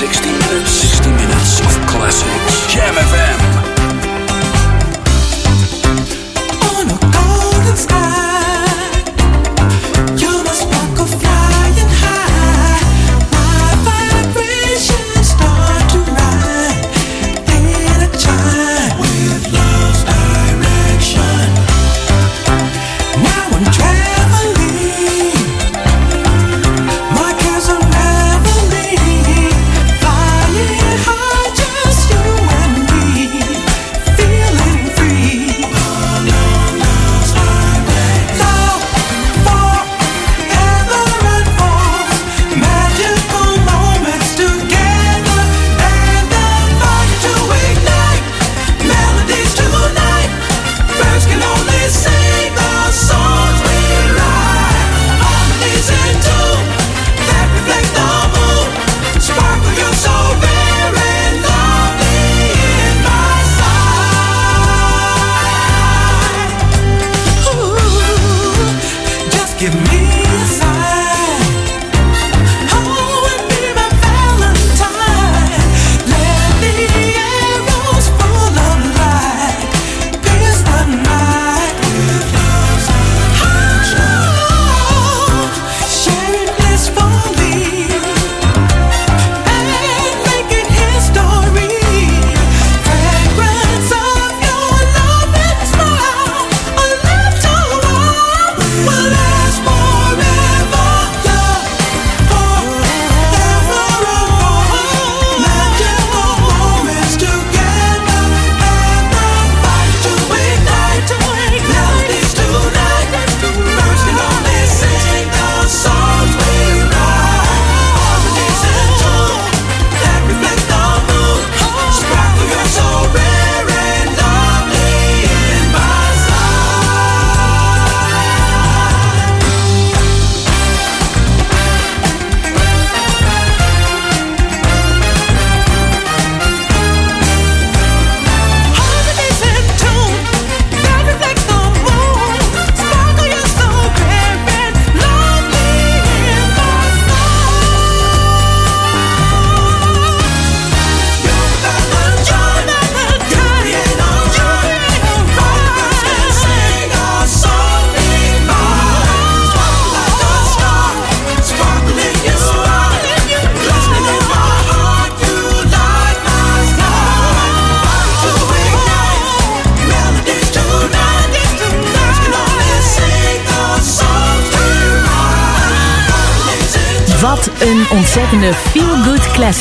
Back into time. 60 minutes, 60 minutes of classics. Jam FM.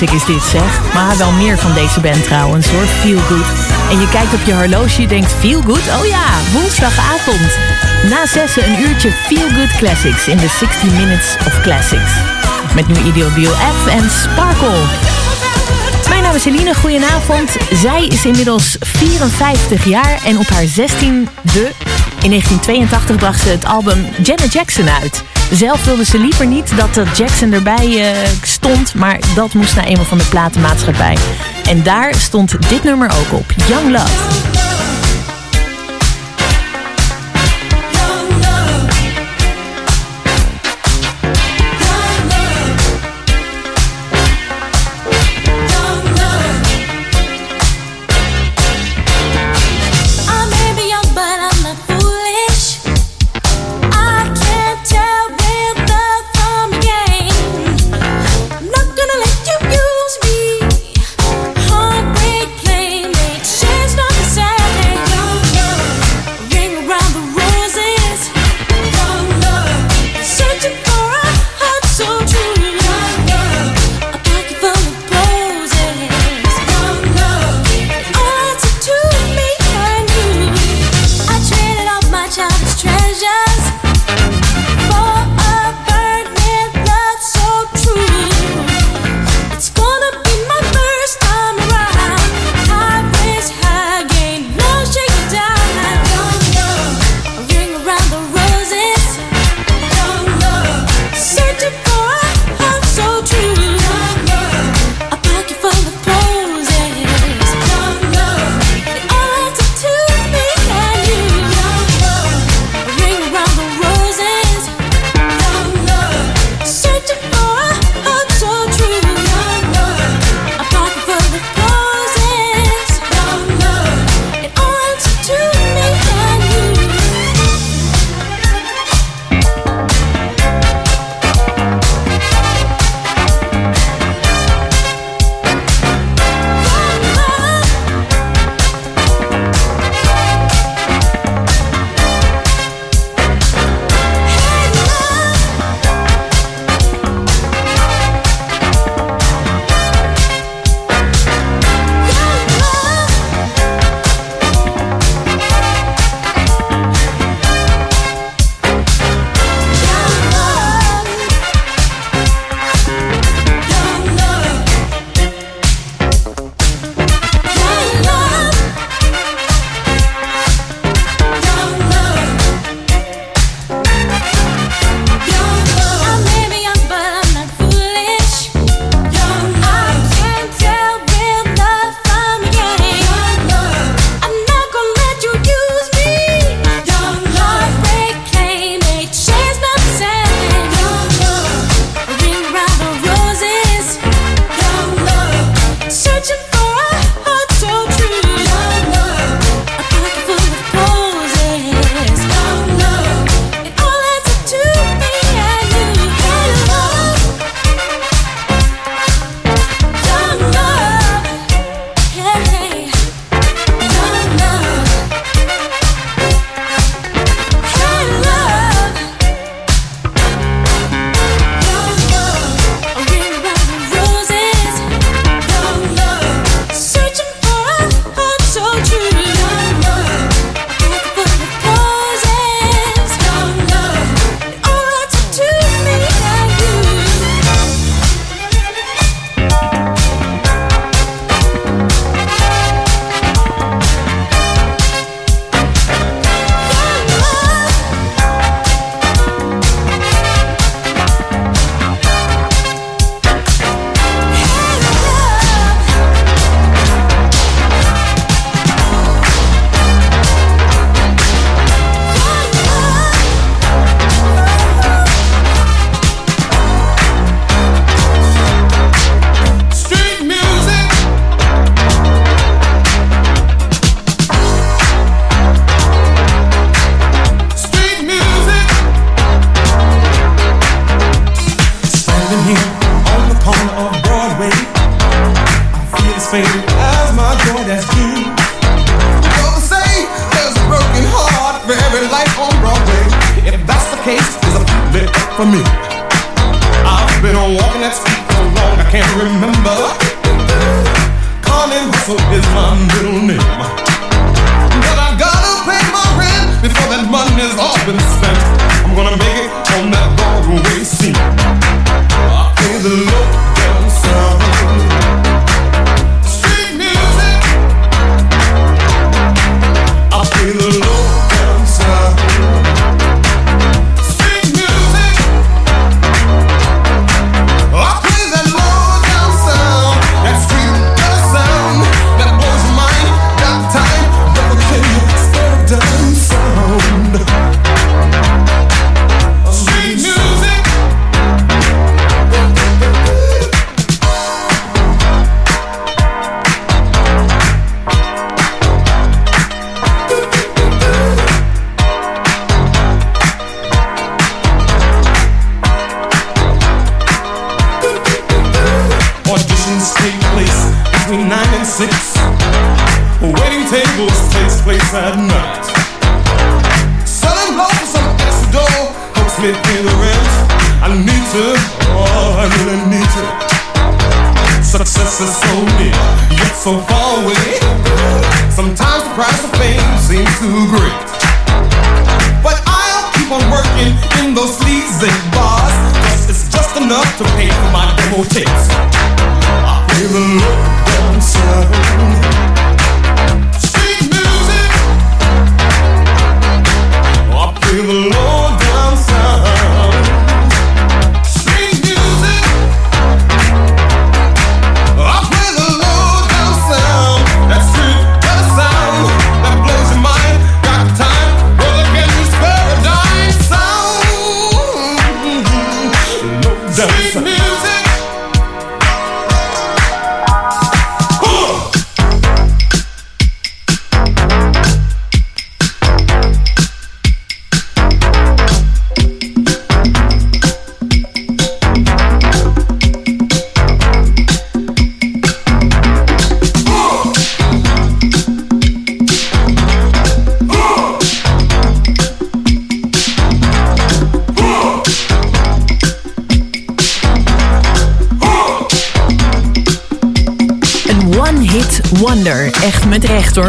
Is dit, zeg. Maar wel meer van deze band trouwens, hoor. Feel-good. En je kijkt op je horloge, je denkt, feel-good? Oh ja, woensdagavond. Na zessen een uurtje feel-good classics in de 60 Minutes of Classics. Met nu Ideal Deal F en Sparkle. Mijn naam is Eline, goedenavond. Zij is inmiddels 54 jaar en op haar 16e, in 1982 bracht ze het album Janet Jackson uit. Zelf wilde ze liever niet dat Jackson erbij eh, stond, maar dat moest naar eenmaal van de platenmaatschappij. En daar stond dit nummer ook op, Young Love.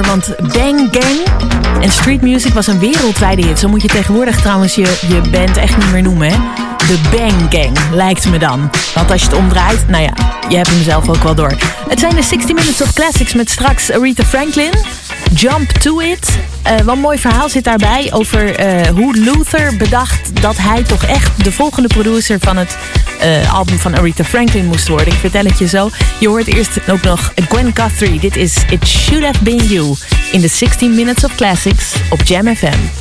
Want Bang Gang en street music was een wereldwijde hit. Zo moet je tegenwoordig trouwens je, je band echt niet meer noemen, hè? De Bang Gang, lijkt me dan. Want als je het omdraait, nou ja, je hebt hem zelf ook wel door. Het zijn de 60 Minutes of Classics met straks Aretha Franklin, Jump to It. Eh, uh, wat een mooi verhaal zit daarbij over eh, hoe Luther bedacht dat hij toch echt de volgende producer van het eh, album van Aretha Franklin moest worden. Ik vertel het je zo. Je hoort eerst ook nog Gwen Guthrie. Dit is It Should Have Been You in de 16 Minutes of Classics op Jam FM.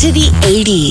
To the 80s. 80s.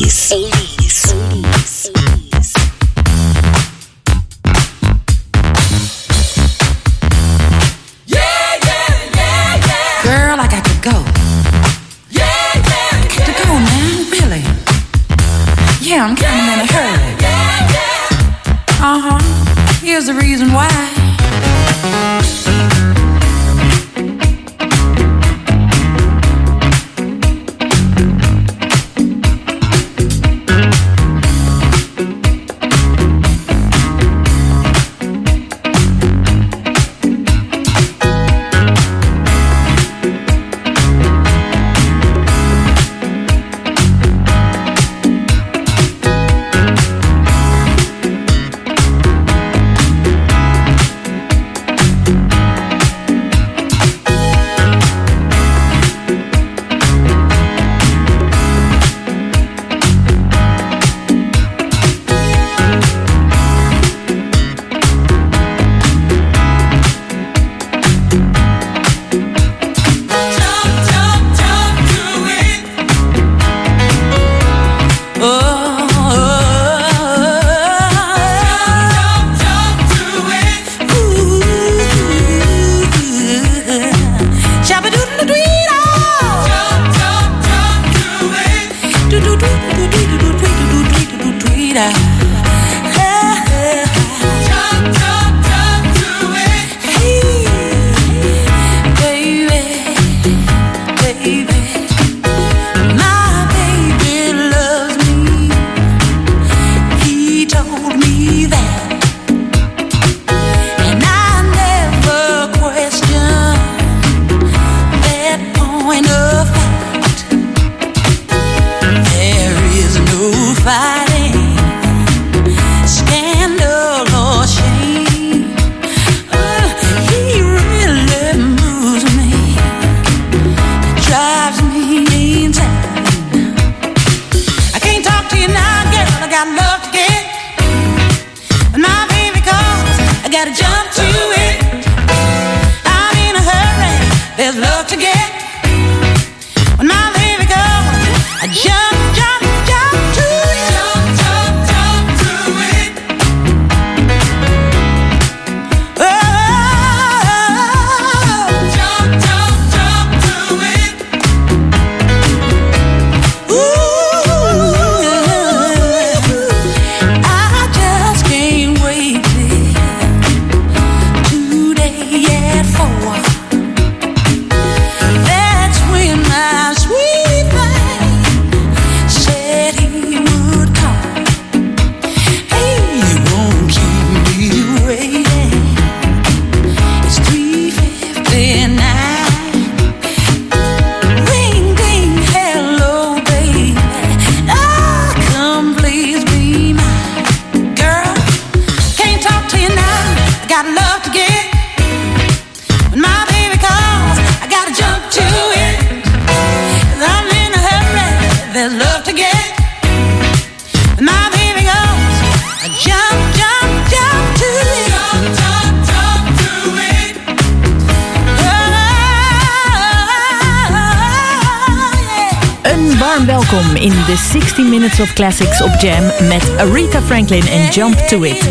Warm welkom in de 60 Minutes of Classics op Jam met Aretha Franklin en Jump to It.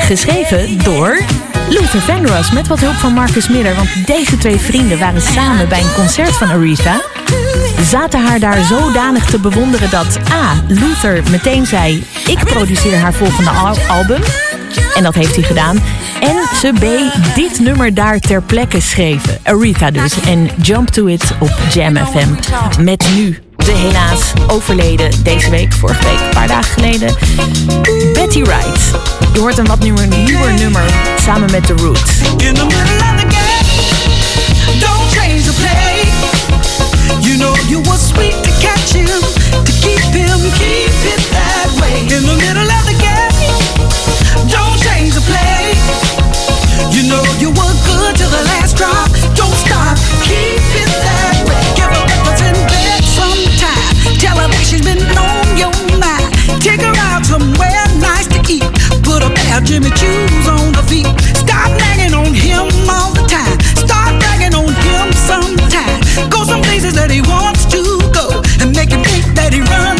Geschreven door Luther Vandross met wat hulp van Marcus Miller, want deze twee vrienden waren samen bij een concert van Aretha. zaten haar daar zodanig te bewonderen dat A. Luther meteen zei: Ik produceer haar volgende al- album. En dat heeft hij gedaan. En ze B. dit nummer daar ter plekke schreven. Aretha dus. En Jump to It op Jam FM. Met nu de helaas overleden deze week, vorige week, een paar dagen geleden. Betty Wright. Je hoort een wat nieuwer, nieuwer nummer samen met The Roots. In the middle of the game, don't change the play. You know you were sweet to catch him, to keep him, keep it that way. In the middle of the game, don't change the play. You know you were good till the last drop. Eat. Put a pair of Jimmy Choos on her feet. Stop nagging on him all the time. Start bragging on him sometime. Go some places that he wants to go and make him think that he runs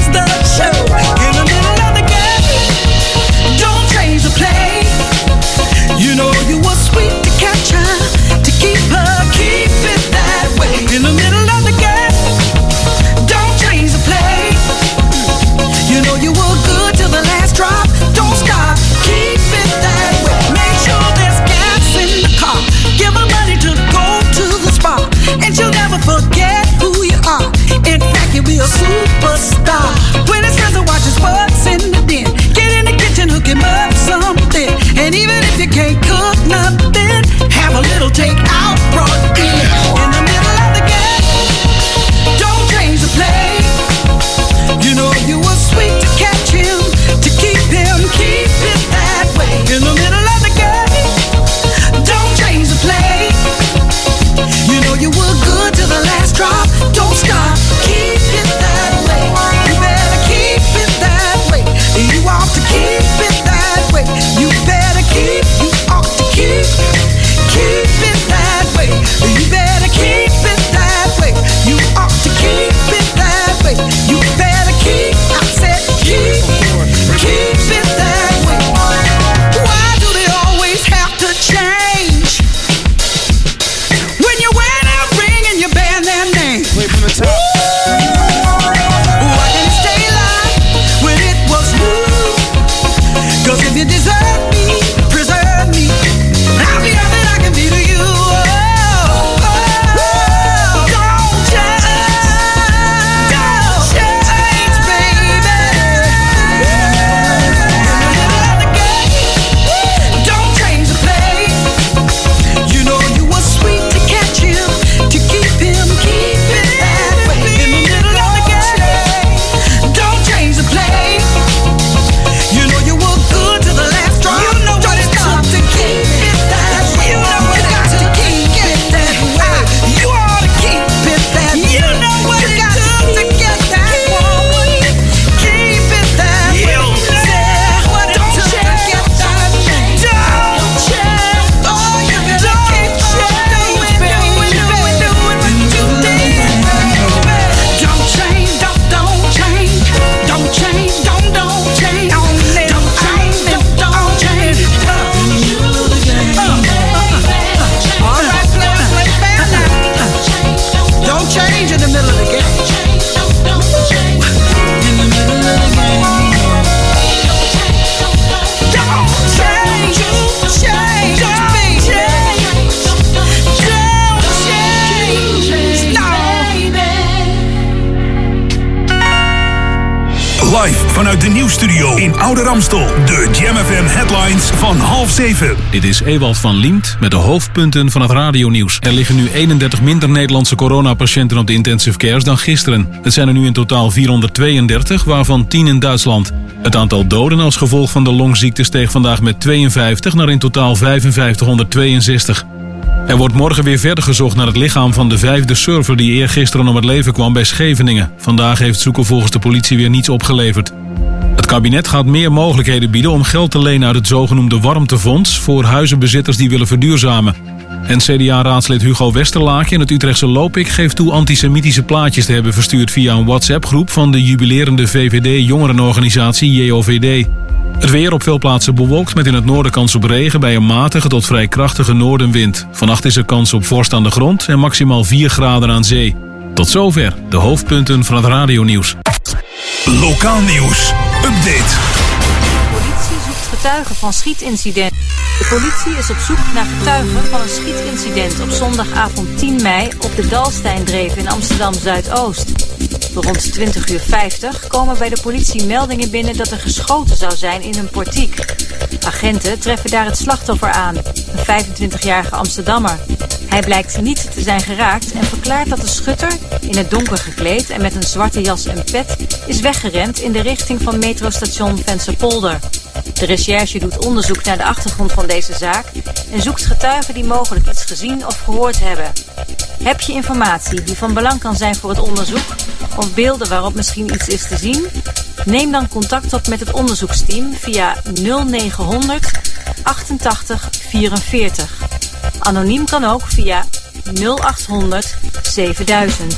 Oude Ramstel. De Jam headlines van half zeven. Dit is Ewald van Liemt met de hoofdpunten van het radionieuws. Er liggen nu 31 minder Nederlandse coronapatiënten op de intensive cares dan gisteren. Het zijn er nu in totaal 432, waarvan 10 in Duitsland. Het aantal doden als gevolg van de longziekte steeg vandaag met 52 naar in totaal 5562. Er wordt morgen weer verder gezocht naar het lichaam van de vijfde surfer die eergisteren om het leven kwam bij Scheveningen. Vandaag heeft zoeken volgens de politie weer niets opgeleverd. Kabinet gaat meer mogelijkheden bieden om geld te lenen uit het zogenoemde warmtefonds voor huizenbezitters die willen verduurzamen. En CDA-raadslid Hugo Westerlaken in het Utrechtse Lopik geeft toe antisemitische plaatjes te hebben verstuurd via een WhatsApp-groep van de jubilerende VVD-jongerenorganisatie JOVD. Het weer op veel plaatsen bewolkt met in het noorden kans op regen bij een matige tot vrij krachtige noordenwind. Vannacht is er kans op vorst aan de grond en maximaal 4 graden aan zee. Tot zover de hoofdpunten van het radionieuws. Lokaal nieuws. Update. politie zoekt getuigen van schietincident. De politie is op zoek naar getuigen van een schietincident op zondagavond 10 mei op de Dalsteindreef in Amsterdam Zuidoost. Rond 20 uur 50 komen bij de politie meldingen binnen dat er geschoten zou zijn in een portiek. Agenten treffen daar het slachtoffer aan, een 25-jarige Amsterdammer. Hij blijkt niet te zijn geraakt en verklaart dat de schutter, in het donker gekleed en met een zwarte jas en pet, is weggerend in de richting van metrostation Vensterpolder. De recherche doet onderzoek naar de achtergrond van deze zaak en zoekt getuigen die mogelijk iets gezien of gehoord hebben. Heb je informatie die van belang kan zijn voor het onderzoek of beelden waarop misschien iets is te zien? Neem dan contact op met het onderzoeksteam via 0900 88 44. Anoniem kan ook via 0800 7000.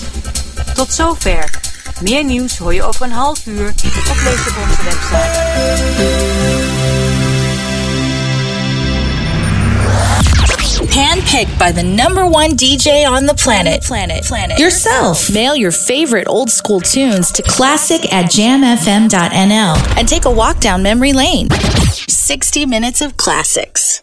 Tot zover. Meer nieuws hoor je over een half uur of lees op onze website. Handpicked by the number one DJ on the planet. Planet. Planet. Yourself. Mail your favorite old school tunes to classic at jamfm.nl and take a walk down memory lane. 60 minutes of classics.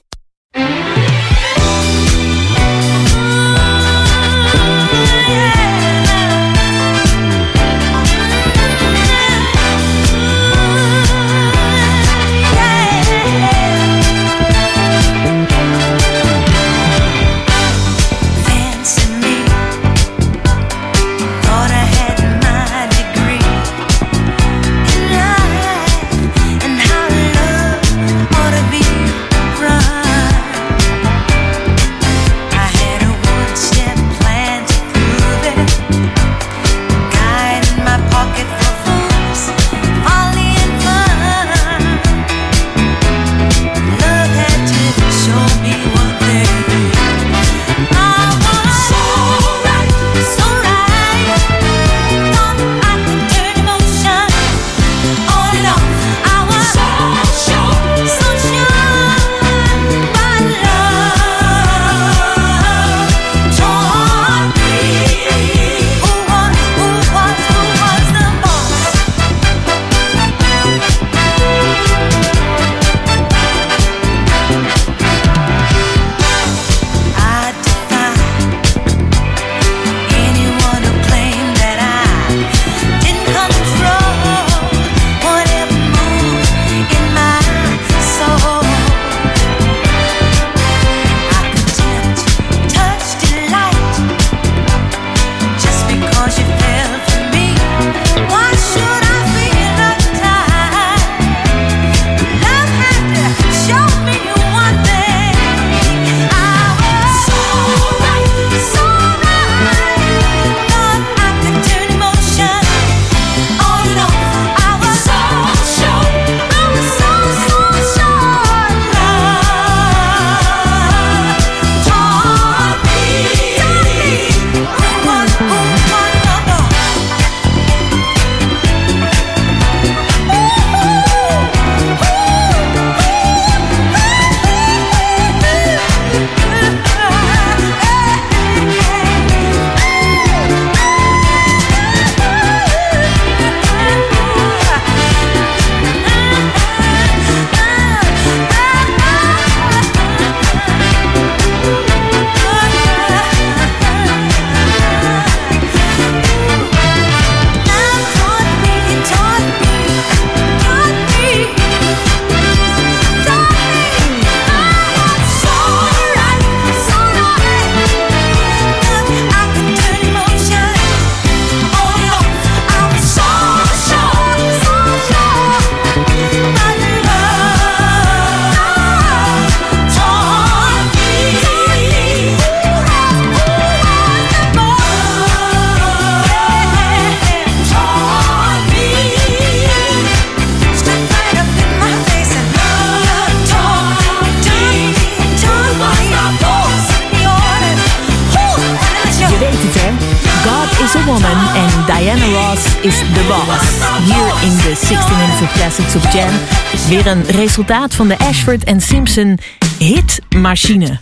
Weer een resultaat van de Ashford en Simpson hitmachine.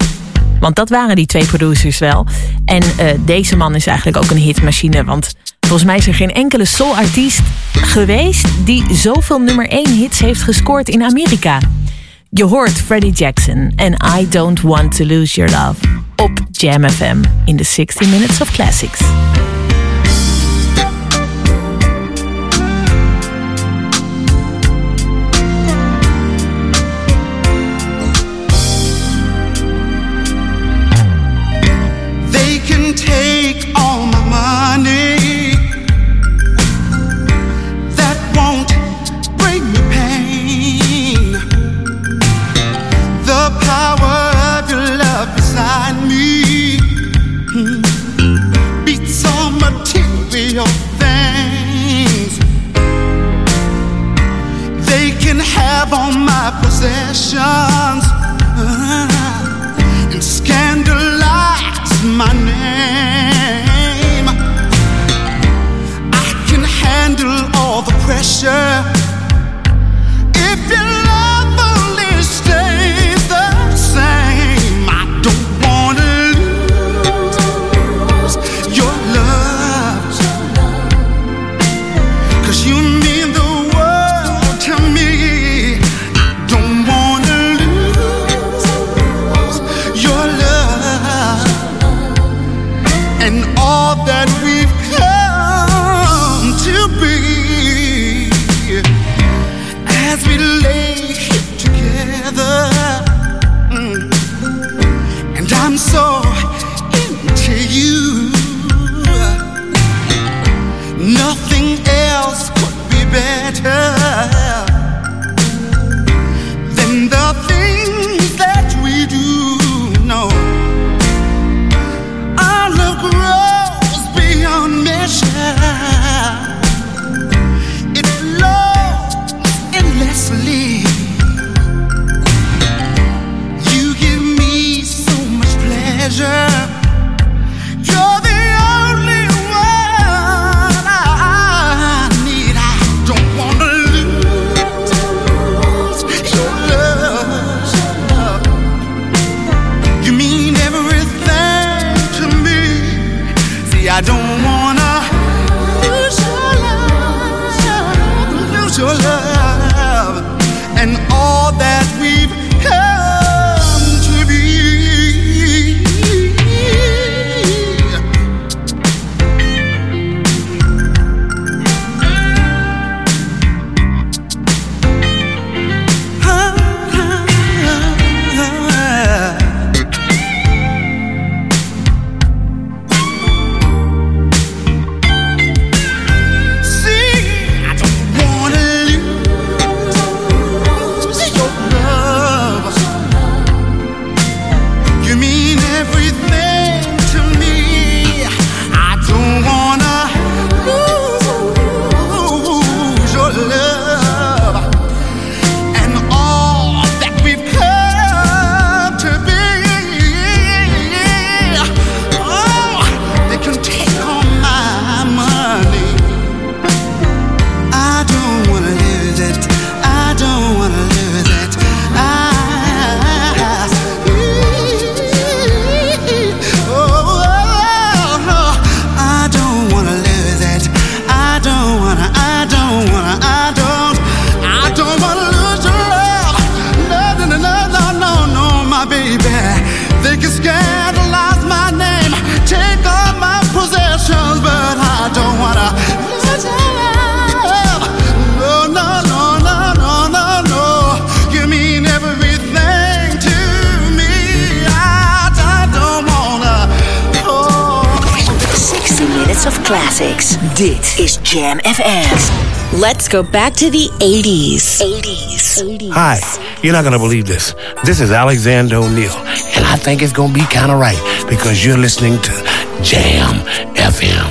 Want dat waren die twee producers wel. En eh, deze man is eigenlijk ook een hitmachine. Want volgens mij is er geen enkele soulartiest geweest... die zoveel nummer 1 hits heeft gescoord in Amerika. Je hoort Freddie Jackson en I Don't Want To Lose Your Love... op Jam FM in de 60 Minutes of Classics. classics. Dit is Jam FM. Let's go back to the 80s. 80s. 80s. Hi, you're not going to believe this. This is Alexander O'Neill, and I think it's going to be kind of right because you're listening to Jam FM.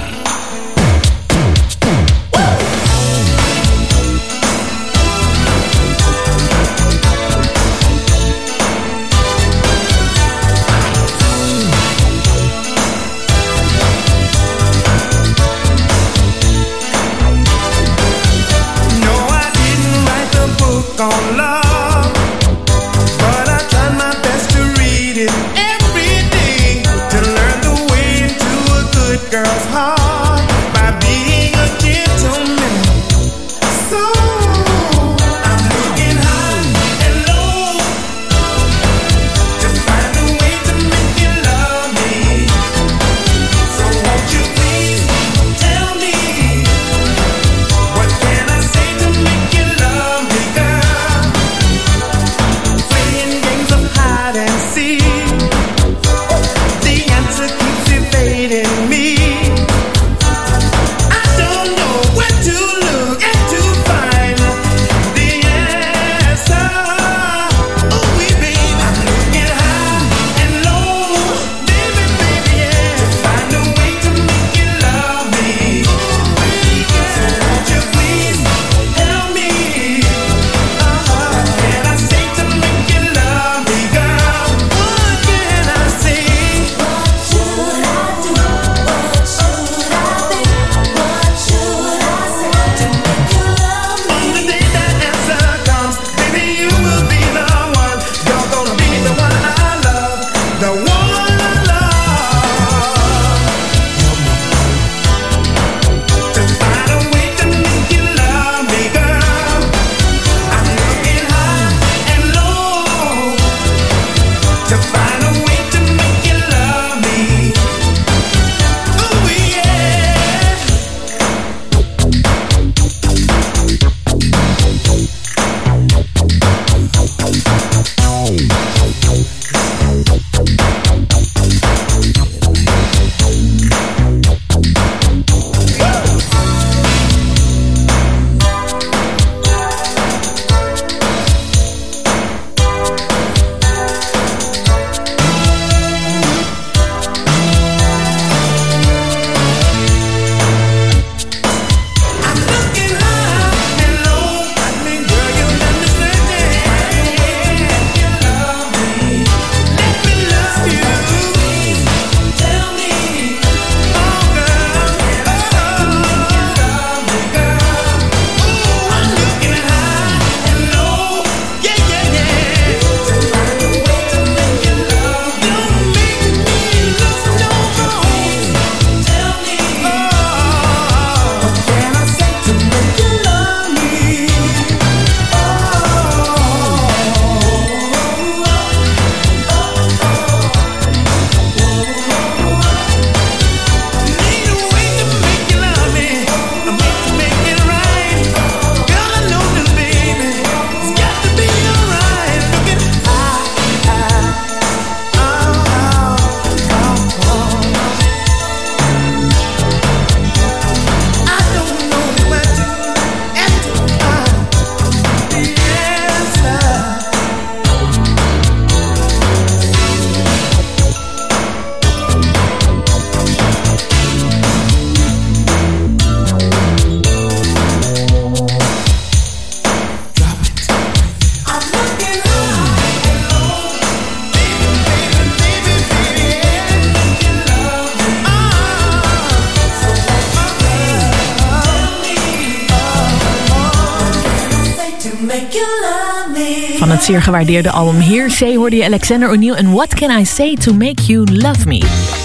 zeer gewaardeerde album Hearsay hoorde je Alexander O'Neill en What Can I Say To Make You Love Me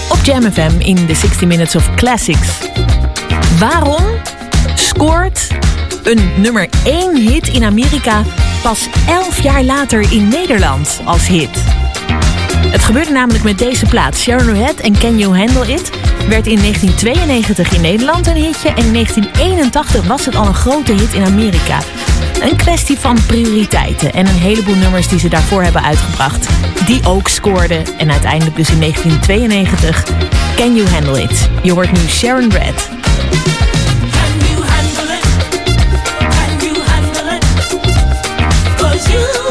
op Jam FM in de 60 Minutes of Classics. Waarom scoort een nummer 1 hit in Amerika pas 11 jaar later in Nederland als hit? Het gebeurde namelijk met deze plaat. Sharon Red en Can You Handle It werd in 1992 in Nederland een hitje en in 1981 was het al een grote hit in Amerika. Een kwestie van prioriteiten en een heleboel nummers die ze daarvoor hebben uitgebracht. Die ook scoorden en uiteindelijk dus in 1992 Can You Handle It? Je hoort nu Sharon Red. you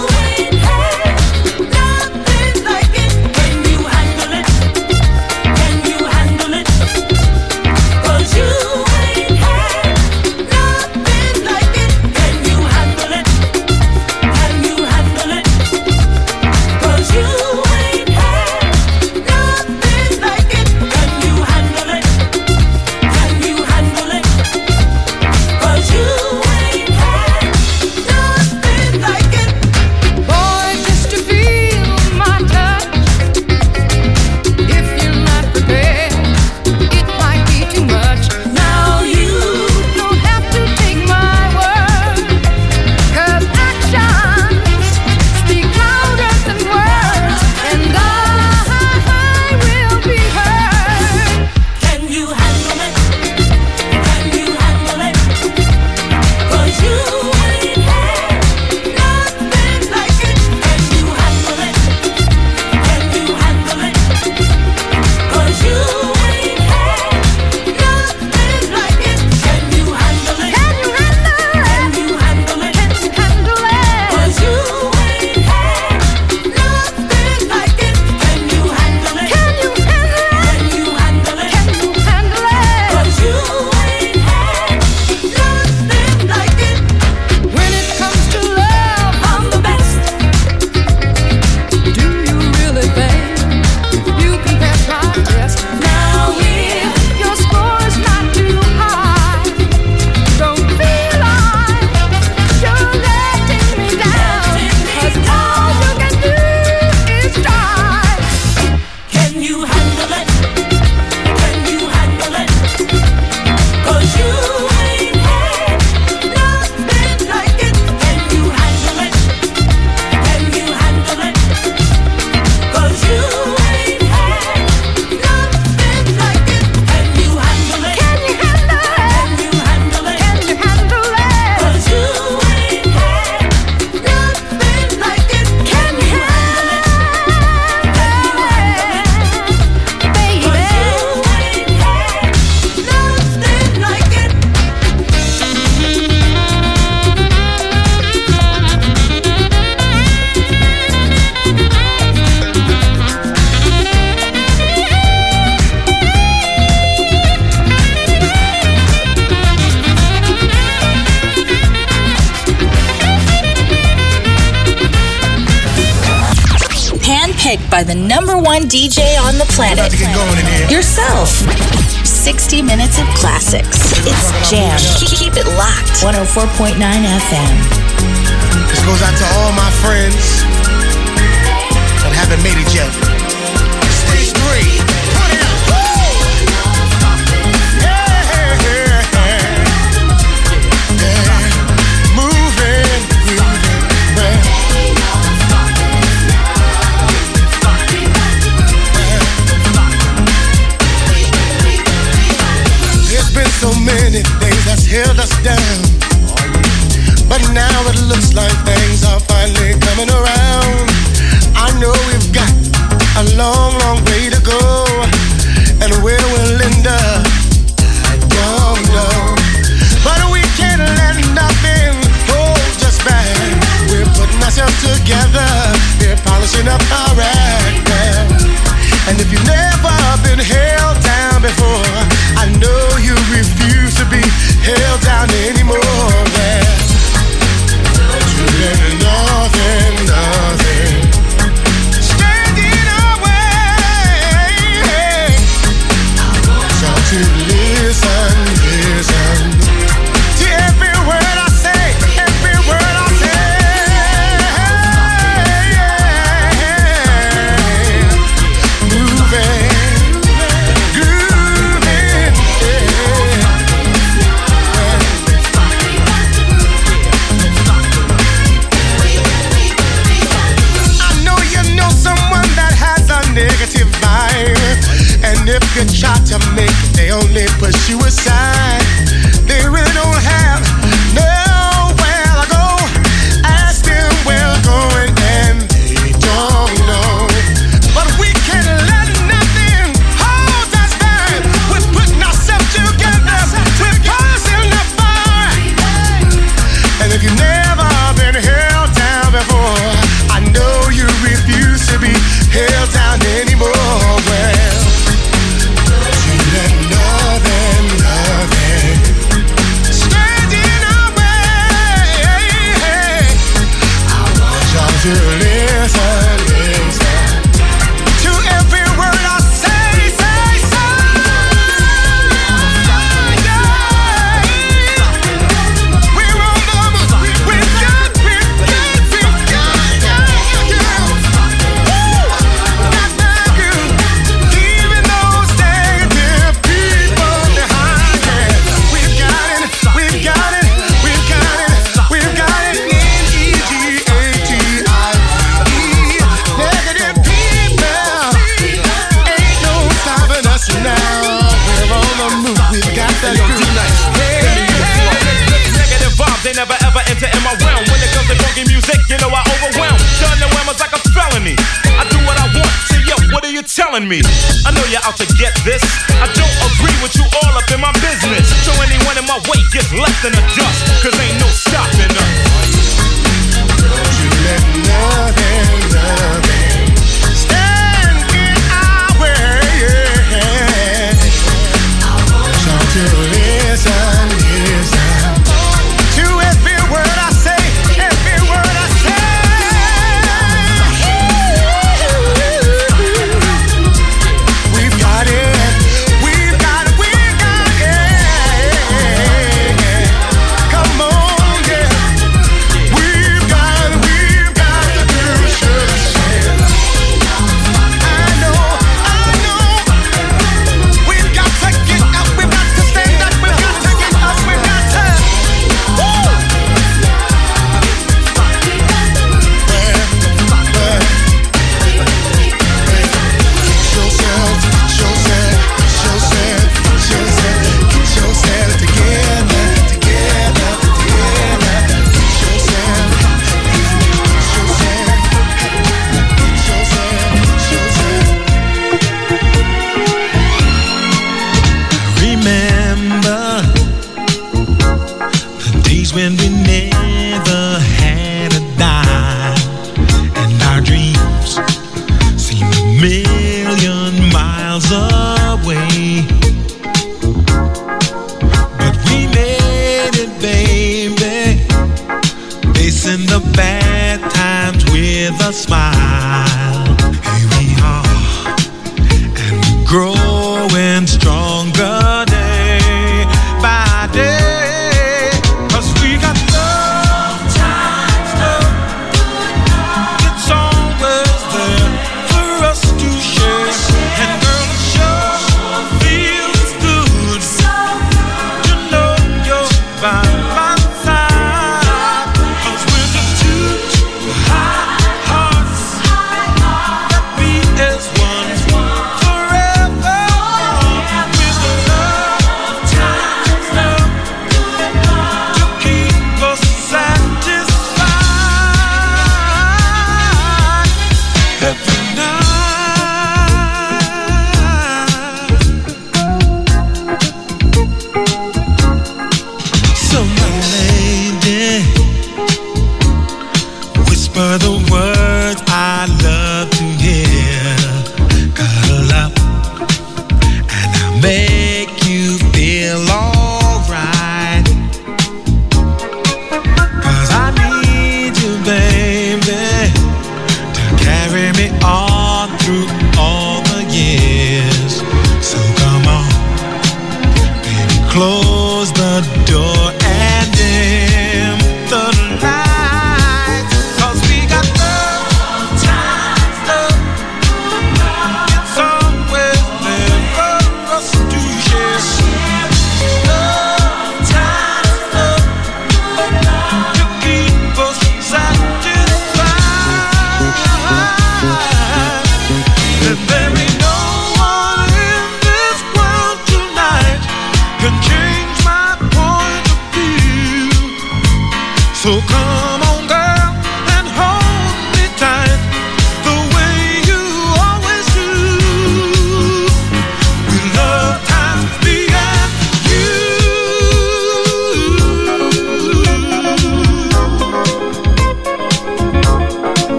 104.9 FM.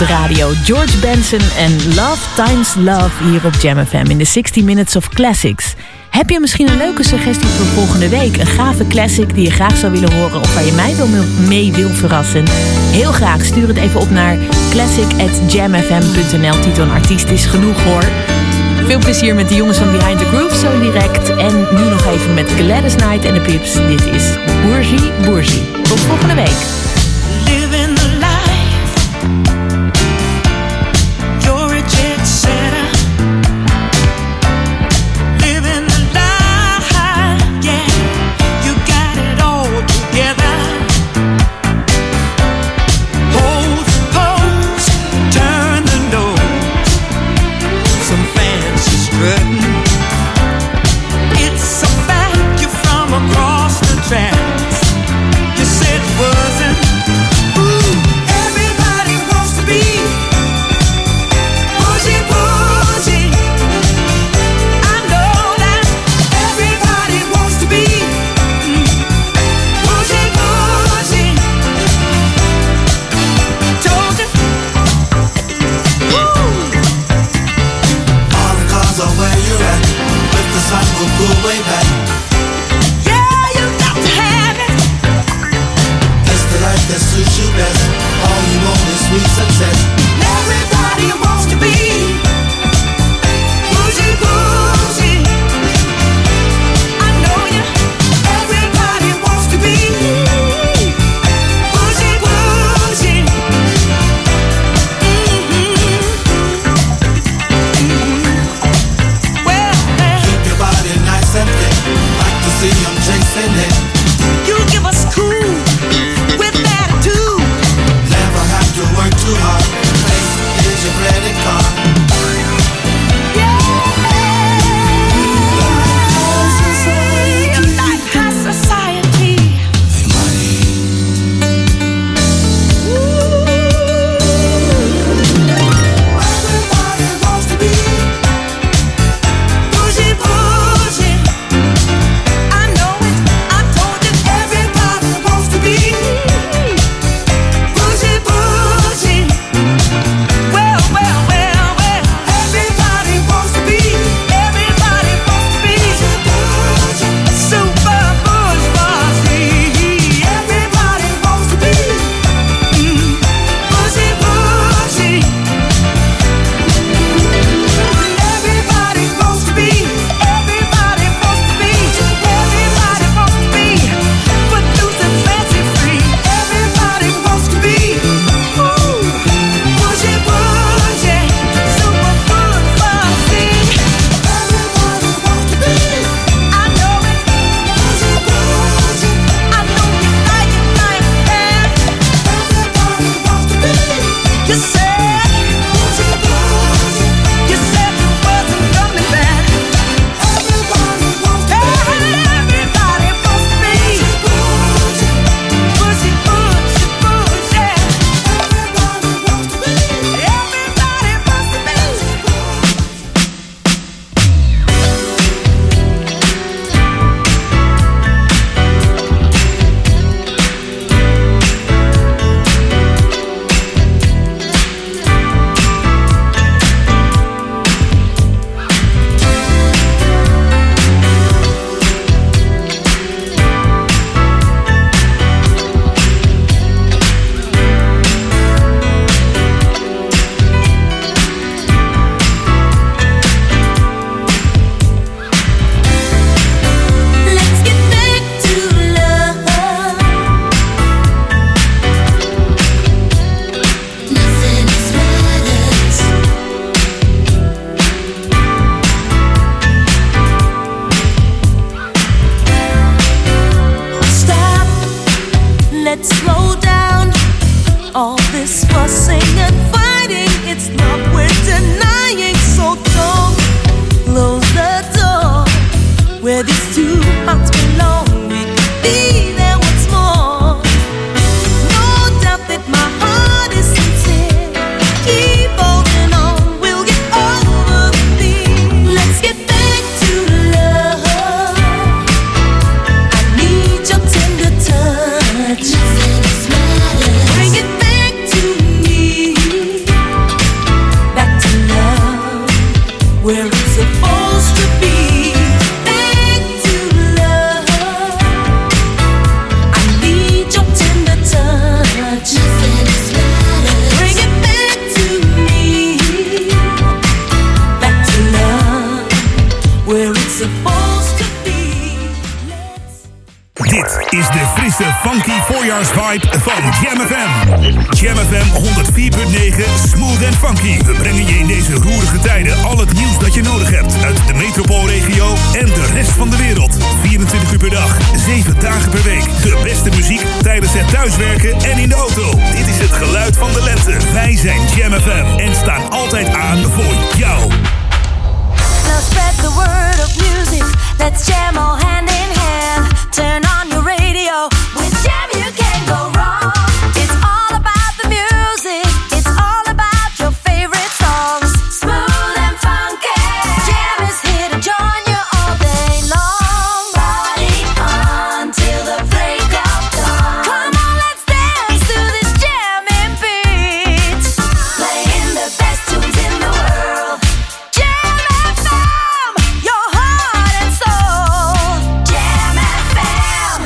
De radio. George Benson en Love Times Love hier op Jam FM in de 60 Minutes of Classics. Heb je misschien een leuke suggestie voor volgende week? Een gave classic die je graag zou willen horen of waar je mij wil mee wil verrassen? Heel graag, stuur het even op naar classic.jamfm.nl. Titel en artiest is genoeg hoor. Veel plezier met de jongens van Behind the Groove zo direct. En nu nog even met Gladys Knight en de Pips. Dit is Bourgie Bourgie. Tot volgende week.